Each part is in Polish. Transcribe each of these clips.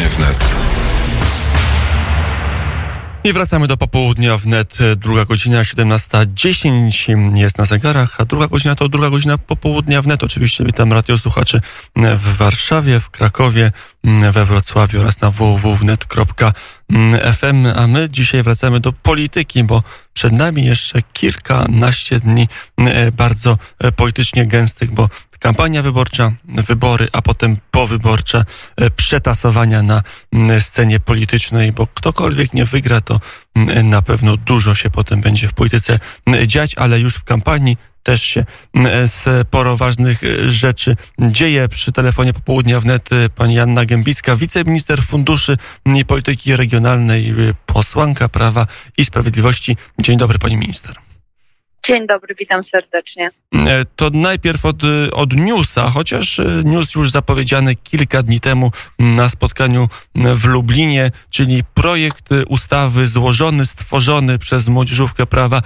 Popołudnie wnet. I wracamy do popołudnia wnet. Druga godzina 17.10 jest na zegarach, a druga godzina to druga godzina popołudnia wnet. Oczywiście witam radiosłuchaczy w Warszawie, w Krakowie, we Wrocławiu oraz na www.net.fm. A my dzisiaj wracamy do polityki, bo przed nami jeszcze kilkanaście dni bardzo politycznie gęstych, bo kampania wyborcza, wybory, a potem powyborcze, e, przetasowania na scenie politycznej, bo ktokolwiek nie wygra, to na pewno dużo się potem będzie w polityce dziać, ale już w kampanii też się sporo ważnych e, rzeczy dzieje. Przy telefonie popołudnia wnet e, pani Janna Gębicka, wiceminister funduszy i polityki regionalnej, posłanka Prawa i Sprawiedliwości. Dzień dobry pani minister. Dzień dobry, witam serdecznie. E, to najpierw od, od newsa, chociaż e, news już zapowiedziany kilka dni temu na spotkaniu w Lublinie, czyli projekt ustawy złożony, stworzony przez Młodzieżówkę Prawa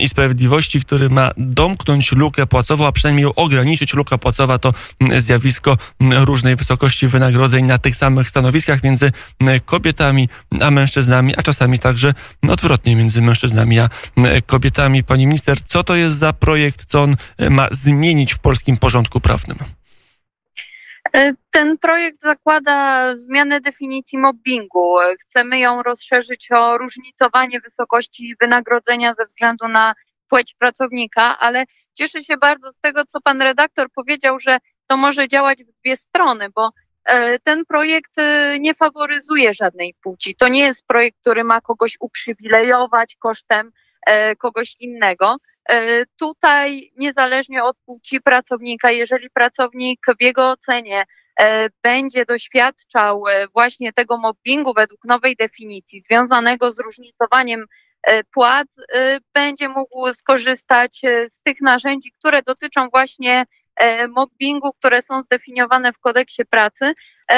i Sprawiedliwości, który ma domknąć lukę płacową, a przynajmniej ją ograniczyć. Luka płacowa to zjawisko różnej wysokości wynagrodzeń na tych samych stanowiskach między kobietami a mężczyznami, a czasami także odwrotnie między mężczyznami a kobietami. Pani minister, co to jest za projekt, co on e, ma zmienić w polskim porządku prawnym? E, ten projekt zakłada zmianę definicji mobbingu. Chcemy ją rozszerzyć o różnicowanie wysokości wynagrodzenia ze względu na płeć pracownika, ale cieszę się bardzo z tego, co pan redaktor powiedział, że to może działać w dwie strony, bo e, ten projekt nie faworyzuje żadnej płci. To nie jest projekt, który ma kogoś uprzywilejować kosztem kogoś innego. E, tutaj niezależnie od płci pracownika, jeżeli pracownik w jego ocenie e, będzie doświadczał e, właśnie tego mobbingu według nowej definicji związanego z różnicowaniem płac, będzie mógł skorzystać z tych narzędzi, które dotyczą właśnie mobbingu, które są zdefiniowane w kodeksie pracy.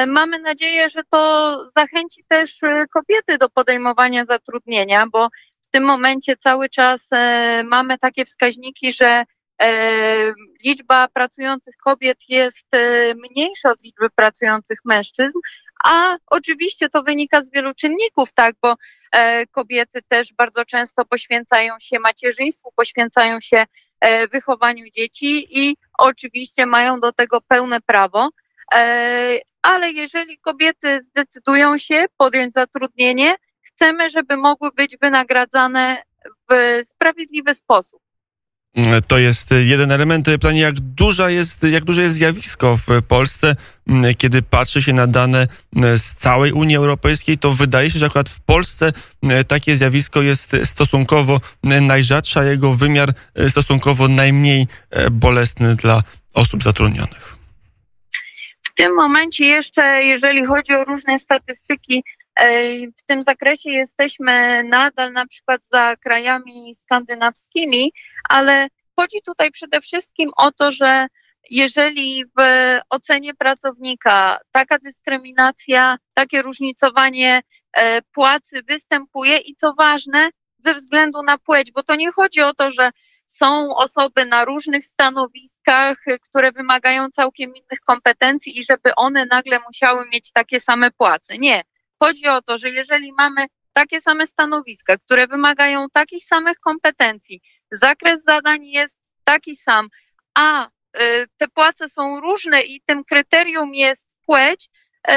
Mamy nadzieję, że to zachęci też kobiety do podejmowania zatrudnienia, bo w tym momencie cały czas e, mamy takie wskaźniki, że e, liczba pracujących kobiet jest e, mniejsza od liczby pracujących mężczyzn, a oczywiście to wynika z wielu czynników, tak, bo kobiety też bardzo często poświęcają się macierzyństwu, poświęcają się wychowaniu dzieci i oczywiście mają do tego pełne prawo. Ale jeżeli kobiety zdecydują się podjąć zatrudnienie, chcemy, żeby mogły być wynagradzane w sprawiedliwy sposób. To jest jeden element. Pytanie, jak, duża jest, jak duże jest zjawisko w Polsce, kiedy patrzy się na dane z całej Unii Europejskiej, to wydaje się, że akurat w Polsce takie zjawisko jest stosunkowo najrzadsze, a jego wymiar stosunkowo najmniej bolesny dla osób zatrudnionych. W tym momencie jeszcze, jeżeli chodzi o różne statystyki w tym zakresie jesteśmy nadal na przykład za krajami skandynawskimi, ale chodzi tutaj przede wszystkim o to, że jeżeli w ocenie pracownika taka dyskryminacja, takie różnicowanie e, płacy występuje i co ważne, ze względu na płeć, bo to nie chodzi o to, że są osoby na różnych stanowiskach, które wymagają całkiem innych kompetencji i żeby one nagle musiały mieć takie same płace. Nie. Chodzi o to, że jeżeli mamy takie same stanowiska, które wymagają takich samych kompetencji, zakres zadań jest taki sam, a y, te płace są różne i tym kryterium jest płeć, y,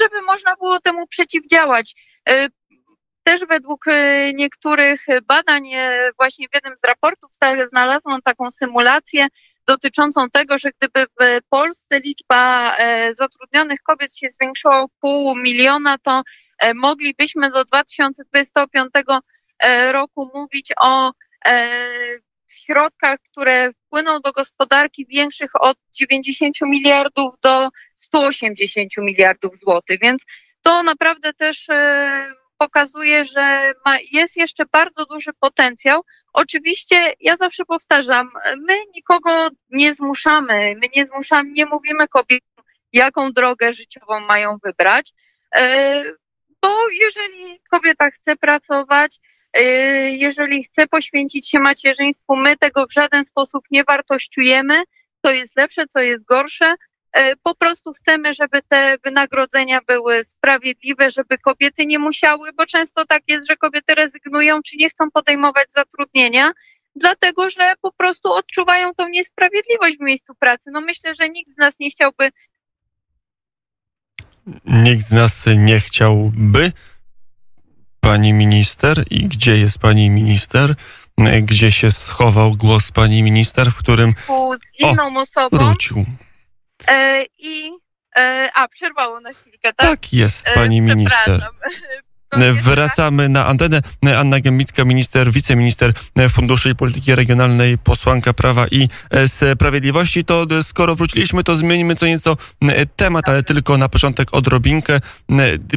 żeby można było temu przeciwdziałać. Y, też według niektórych badań, właśnie w jednym z raportów znalazłam taką symulację dotyczącą tego, że gdyby w Polsce liczba e, zatrudnionych kobiet się zwiększyła o pół miliona, to e, moglibyśmy do 2025 e, roku mówić o środkach, które wpłyną do gospodarki większych od 90 miliardów do 180 miliardów złotych, więc to naprawdę też pokazuje, że jest jeszcze bardzo duży potencjał. Oczywiście ja zawsze powtarzam, my nikogo nie zmuszamy, my nie zmuszamy, nie mówimy kobietom, jaką drogę życiową mają wybrać, e, bo jeżeli kobieta chce pracować, e, jeżeli chce poświęcić się macierzyństwu, my tego w żaden sposób nie wartościujemy, co jest lepsze, co jest gorsze. Po prostu chcemy, żeby te wynagrodzenia były sprawiedliwe, żeby kobiety nie musiały, bo często tak jest, że kobiety rezygnują czy nie chcą podejmować zatrudnienia, dlatego że po prostu odczuwają tą niesprawiedliwość w miejscu pracy. No myślę, że nikt z nas nie chciałby. Nikt z nas nie chciałby. Pani minister i gdzie jest pani minister? Gdzie się schował głos pani minister, w którym. Z inną o, osobą. Wrócił. E, I. E, a, przerwało na chwilkę, tak? Tak jest, pani e, minister. Wracamy na antenę. Anna Gębicka, minister, wiceminister Funduszy i Polityki Regionalnej, posłanka Prawa i Sprawiedliwości. To skoro wróciliśmy, to zmienimy co nieco temat, ale tylko na początek odrobinkę.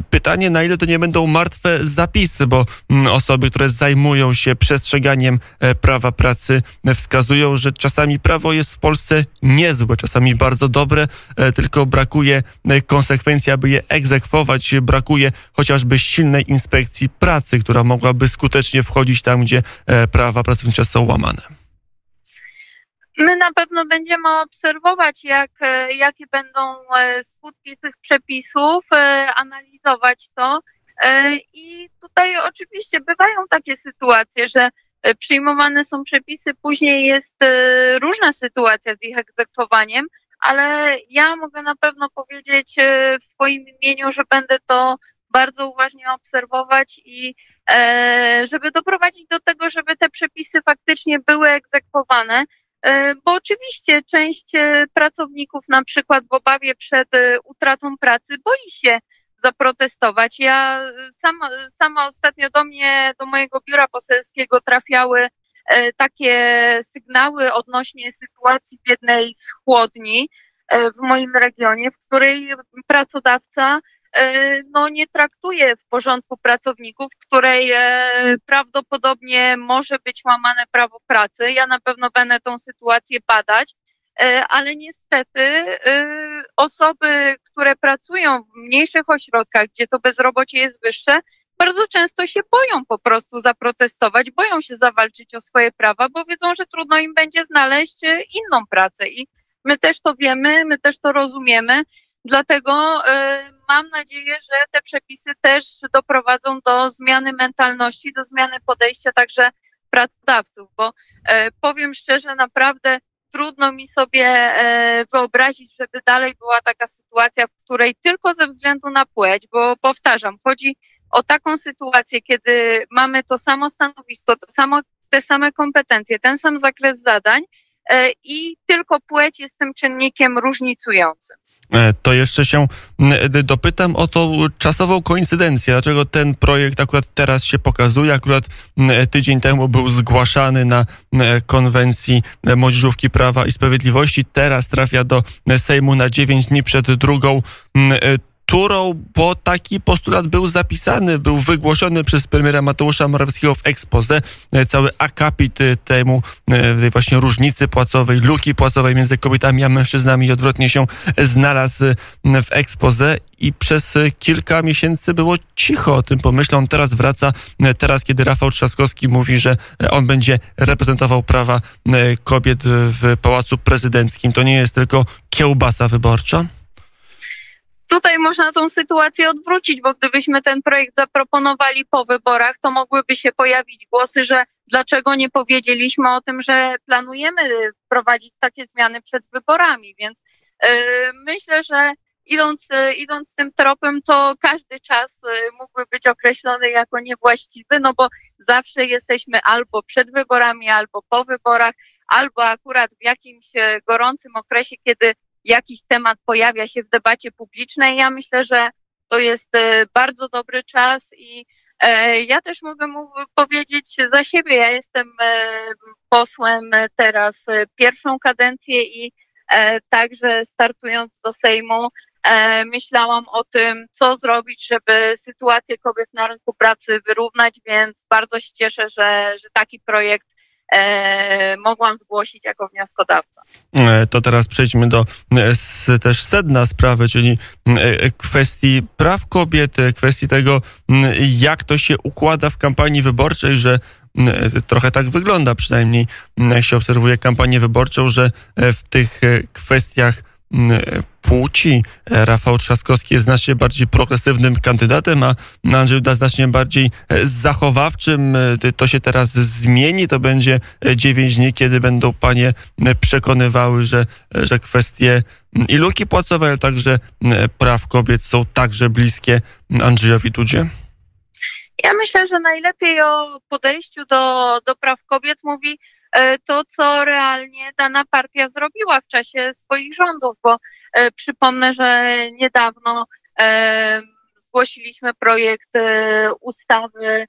Pytanie, na ile to nie będą martwe zapisy, bo osoby, które zajmują się przestrzeganiem prawa pracy, wskazują, że czasami prawo jest w Polsce niezłe, czasami bardzo dobre, tylko brakuje konsekwencji, aby je egzekwować, brakuje chociażby silnej inspekcji pracy, która mogłaby skutecznie wchodzić tam, gdzie e, prawa pracownicze są łamane? My na pewno będziemy obserwować, jak, e, jakie będą e, skutki tych przepisów, analizować to. I tutaj oczywiście bywają takie sytuacje, że przyjmowane są przepisy, później jest różna sytuacja z ich egzekwowaniem, ale ja mogę na pewno powiedzieć w swoim imieniu, że będę to bardzo uważnie obserwować i e, żeby doprowadzić do tego, żeby te przepisy faktycznie były egzekwowane. E, bo oczywiście część e, pracowników, na przykład w obawie przed utratą pracy, boi się zaprotestować. Ja sama, sama ostatnio do mnie, do mojego biura poselskiego trafiały takie sygnały odnośnie sytuacji w jednej z chłodni w moim regionie, w której pracodawca no, nie traktuje w porządku pracowników, w której e, prawdopodobnie może być łamane prawo pracy. Ja na pewno będę tą sytuację badać, e, ale niestety osoby, które pracują w mniejszych ośrodkach, gdzie to bezrobocie jest wyższe, bardzo często się boją po prostu zaprotestować, boją się zawalczyć o swoje prawa, bo wiedzą, że trudno im będzie znaleźć inną pracę. I my też to wiemy, my też to rozumiemy. Dlatego y, mam nadzieję, że te przepisy też doprowadzą do zmiany mentalności, do zmiany podejścia także pracodawców, bo y, powiem szczerze, naprawdę trudno mi sobie y, wyobrazić, żeby dalej była taka sytuacja, w której tylko ze względu na płeć, bo powtarzam, chodzi o taką sytuację, kiedy mamy to samo stanowisko, to samo, te same kompetencje, ten sam zakres zadań i tylko płeć jest tym czynnikiem różnicującym. E, to jeszcze się dopytam o tą czasową koincydencję. Dlaczego ten projekt akurat teraz się pokazuje? Akurat tydzień temu był zgłaszany na konwencji Młodzieżówki Prawa i Sprawiedliwości. Teraz trafia do Sejmu na 9 dni przed drugą turą, bo taki postulat był zapisany, był wygłoszony przez premiera Mateusza Morawieckiego w expose. E, cały akapit e, temu e, właśnie różnicy płacowej, luki płacowej między kobietami a mężczyznami odwrotnie się znalazł w expose i przez kilka miesięcy było cicho o tym pomyślą. Teraz wraca, teraz kiedy Rafał Trzaskowski mówi, że on będzie reprezentował prawa kobiet w Pałacu Prezydenckim. To nie jest tylko kiełbasa wyborcza? Tutaj można tą sytuację odwrócić, bo gdybyśmy ten projekt zaproponowali po wyborach, to mogłyby się pojawić głosy, że dlaczego nie powiedzieliśmy o tym, że planujemy wprowadzić takie zmiany przed wyborami. Więc yy, myślę, że idąc, yy, idąc tym tropem, to każdy czas yy, mógłby być określony jako niewłaściwy, no bo zawsze jesteśmy albo przed wyborami, albo po wyborach, albo akurat w jakimś gorącym okresie, kiedy jakiś temat pojawia się w debacie publicznej. Ja myślę, że to jest e, bardzo dobry czas i e, ja też mogę powiedzieć za siebie. Ja jestem e, posłem teraz pierwszą kadencję i także startując do Sejmu, myślałam o tym, co zrobić, żeby sytuację kobiet na rynku pracy wyrównać, więc bardzo się cieszę, że, że taki projekt mogłam zgłosić jako wnioskodawca. E, to teraz przejdźmy do e, też sedna sprawy, czyli e, kwestii praw kobiet, kwestii tego, jak to się układa w kampanii wyborczej, że trochę tak wygląda przynajmniej, jak się obserwuje kampanię wyborczą, że w tych kwestiach płci. Rafał Trzaskowski jest znacznie bardziej progresywnym kandydatem, a Andrzej Duda znacznie bardziej zachowawczym. To się teraz zmieni. To będzie 9 dni, kiedy będą panie przekonywały, że, że kwestie i luki płacowe, ale także praw kobiet są także bliskie Andrzejowi Dudzie. Ja myślę, że najlepiej o podejściu do, do praw kobiet mówi e, to, co realnie dana partia zrobiła w czasie swoich rządów, bo e, przypomnę, że niedawno e, zgłosiliśmy projekt ustawy,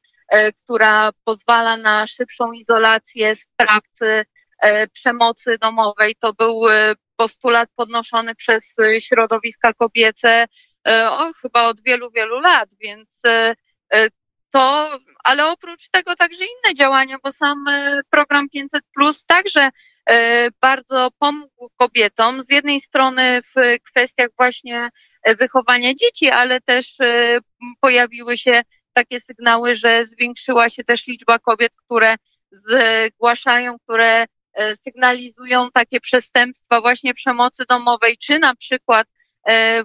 która pozwala na szybszą izolację sprawcy przemocy domowej. To był postulat podnoszony przez środowiska kobiece o, chyba od wielu, wielu lat, więc to, ale oprócz tego także inne działania, bo sam e, program 500 Plus także e, bardzo pomógł kobietom. Z jednej strony w kwestiach właśnie e, wychowania dzieci, ale też pojawiły się takie sygnały, że zwiększyła się też liczba kobiet, które zgłaszają, które sygnalizują takie przestępstwa właśnie przemocy domowej, czy na przykład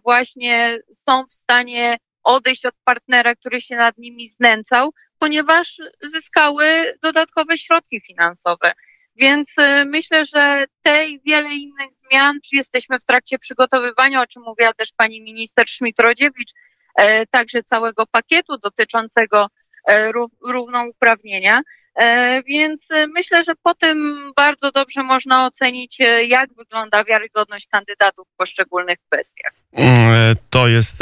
właśnie są w stanie odejść od partnera, który się nad nimi znęcał, ponieważ zyskały dodatkowe środki finansowe. Więc y, myślę, że te i wiele innych zmian, jesteśmy w trakcie przygotowywania, o czym mówiła też pani minister Szmit-Rodziewicz, e, także całego pakietu dotyczącego e, równouprawnienia. E, więc myślę, że po tym bardzo dobrze można ocenić, jak wygląda wiarygodność kandydatów w poszczególnych kwestiach. Mm, to jest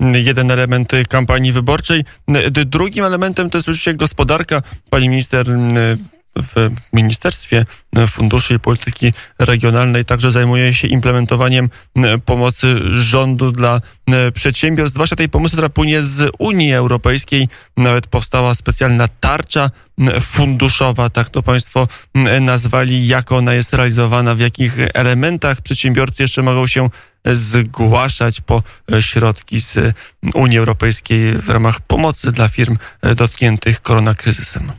jeden element kampanii wyborczej. Drugim elementem to jest oczywiście gospodarka. Pani minister y, w Ministerstwie Funduszy i Polityki Regionalnej także zajmuje się implementowaniem pomocy rządu dla przedsiębiorstw, zwłaszcza tej pomocy, która płynie z Unii Europejskiej. Nawet powstała specjalna tarcza funduszowa, tak to Państwo nazwali, jak ona jest realizowana, w jakich elementach przedsiębiorcy jeszcze mogą się zgłaszać po środki z Unii Europejskiej w ramach pomocy dla firm dotkniętych koronakryzysem.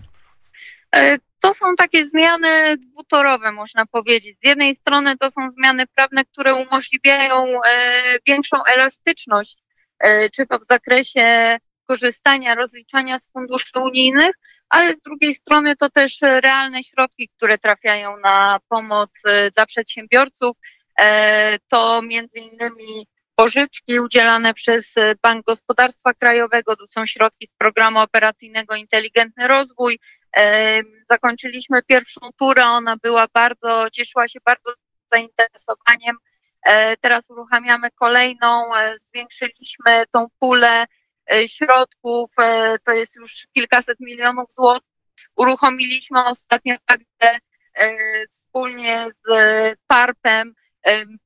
To są takie zmiany dwutorowe, można powiedzieć. Z jednej strony to są zmiany prawne, które umożliwiają e, większą elastyczność, e, czy to w zakresie korzystania, rozliczania z funduszy unijnych, ale z drugiej strony to też realne środki, które trafiają na pomoc e, dla przedsiębiorców. To między innymi pożyczki udzielane przez Bank Gospodarstwa Krajowego, to są środki z programu operacyjnego Inteligentny Rozwój, Zakończyliśmy pierwszą turę, ona była bardzo, cieszyła się bardzo zainteresowaniem. E, teraz uruchamiamy kolejną, e, zwiększyliśmy tą pulę e, środków, to jest już kilkaset milionów złotych. Uruchomiliśmy ostatnio także wspólnie z PARP-em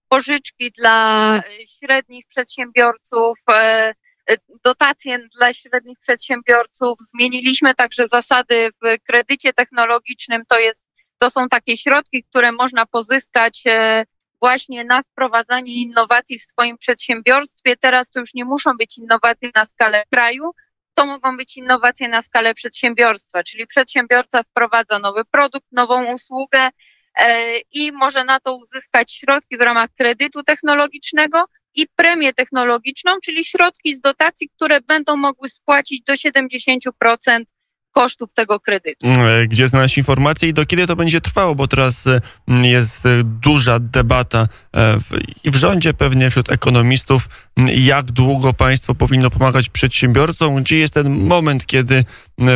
pożyczki dla średnich przedsiębiorców, E, dotacje dla średnich przedsiębiorców. Zmieniliśmy także zasady w kredycie technologicznym. To, jest, to są takie środki, które można pozyskać e, właśnie na wprowadzanie innowacji w swoim przedsiębiorstwie. Teraz to już nie muszą być innowacje na skalę kraju, to mogą być innowacje na skalę przedsiębiorstwa, czyli przedsiębiorca wprowadza nowy produkt, nową usługę e, i może na to uzyskać środki w ramach kredytu technologicznego, i premię technologiczną, czyli środki z dotacji, które będą mogły spłacić do 70% kosztów tego kredytu. Mm, gdzie znaleźć informacje i do kiedy to będzie trwało, bo teraz mm, jest y, duża debata e, i w rządzie pewnie wśród ekonomistów, jak długo państwo powinno pomagać przedsiębiorcom, gdzie jest ten moment, kiedy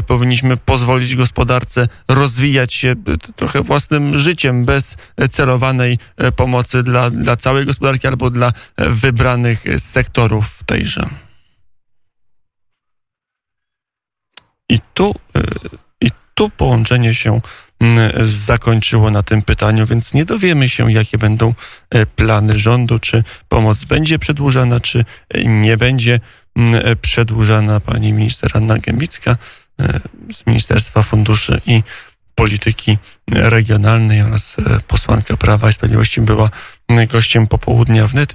powinniśmy pozwolić gospodarce rozwijać się trochę własnym życiem, bez celowanej e, pomocy dla, dla całej gospodarki albo dla e, wybranych sektorów tejże. I tu, y, I tu połączenie się mm, zakończyło na tym pytaniu, więc nie dowiemy się, jakie będą e, plany rządu, czy pomoc będzie przedłużana, czy nie będzie przedłużana. Pani minister Anna Gębicka z Ministerstwa Funduszy i Polityki Regionalnej oraz posłanka Prawa i Sprawiedliwości była gościem popołudnia wnet.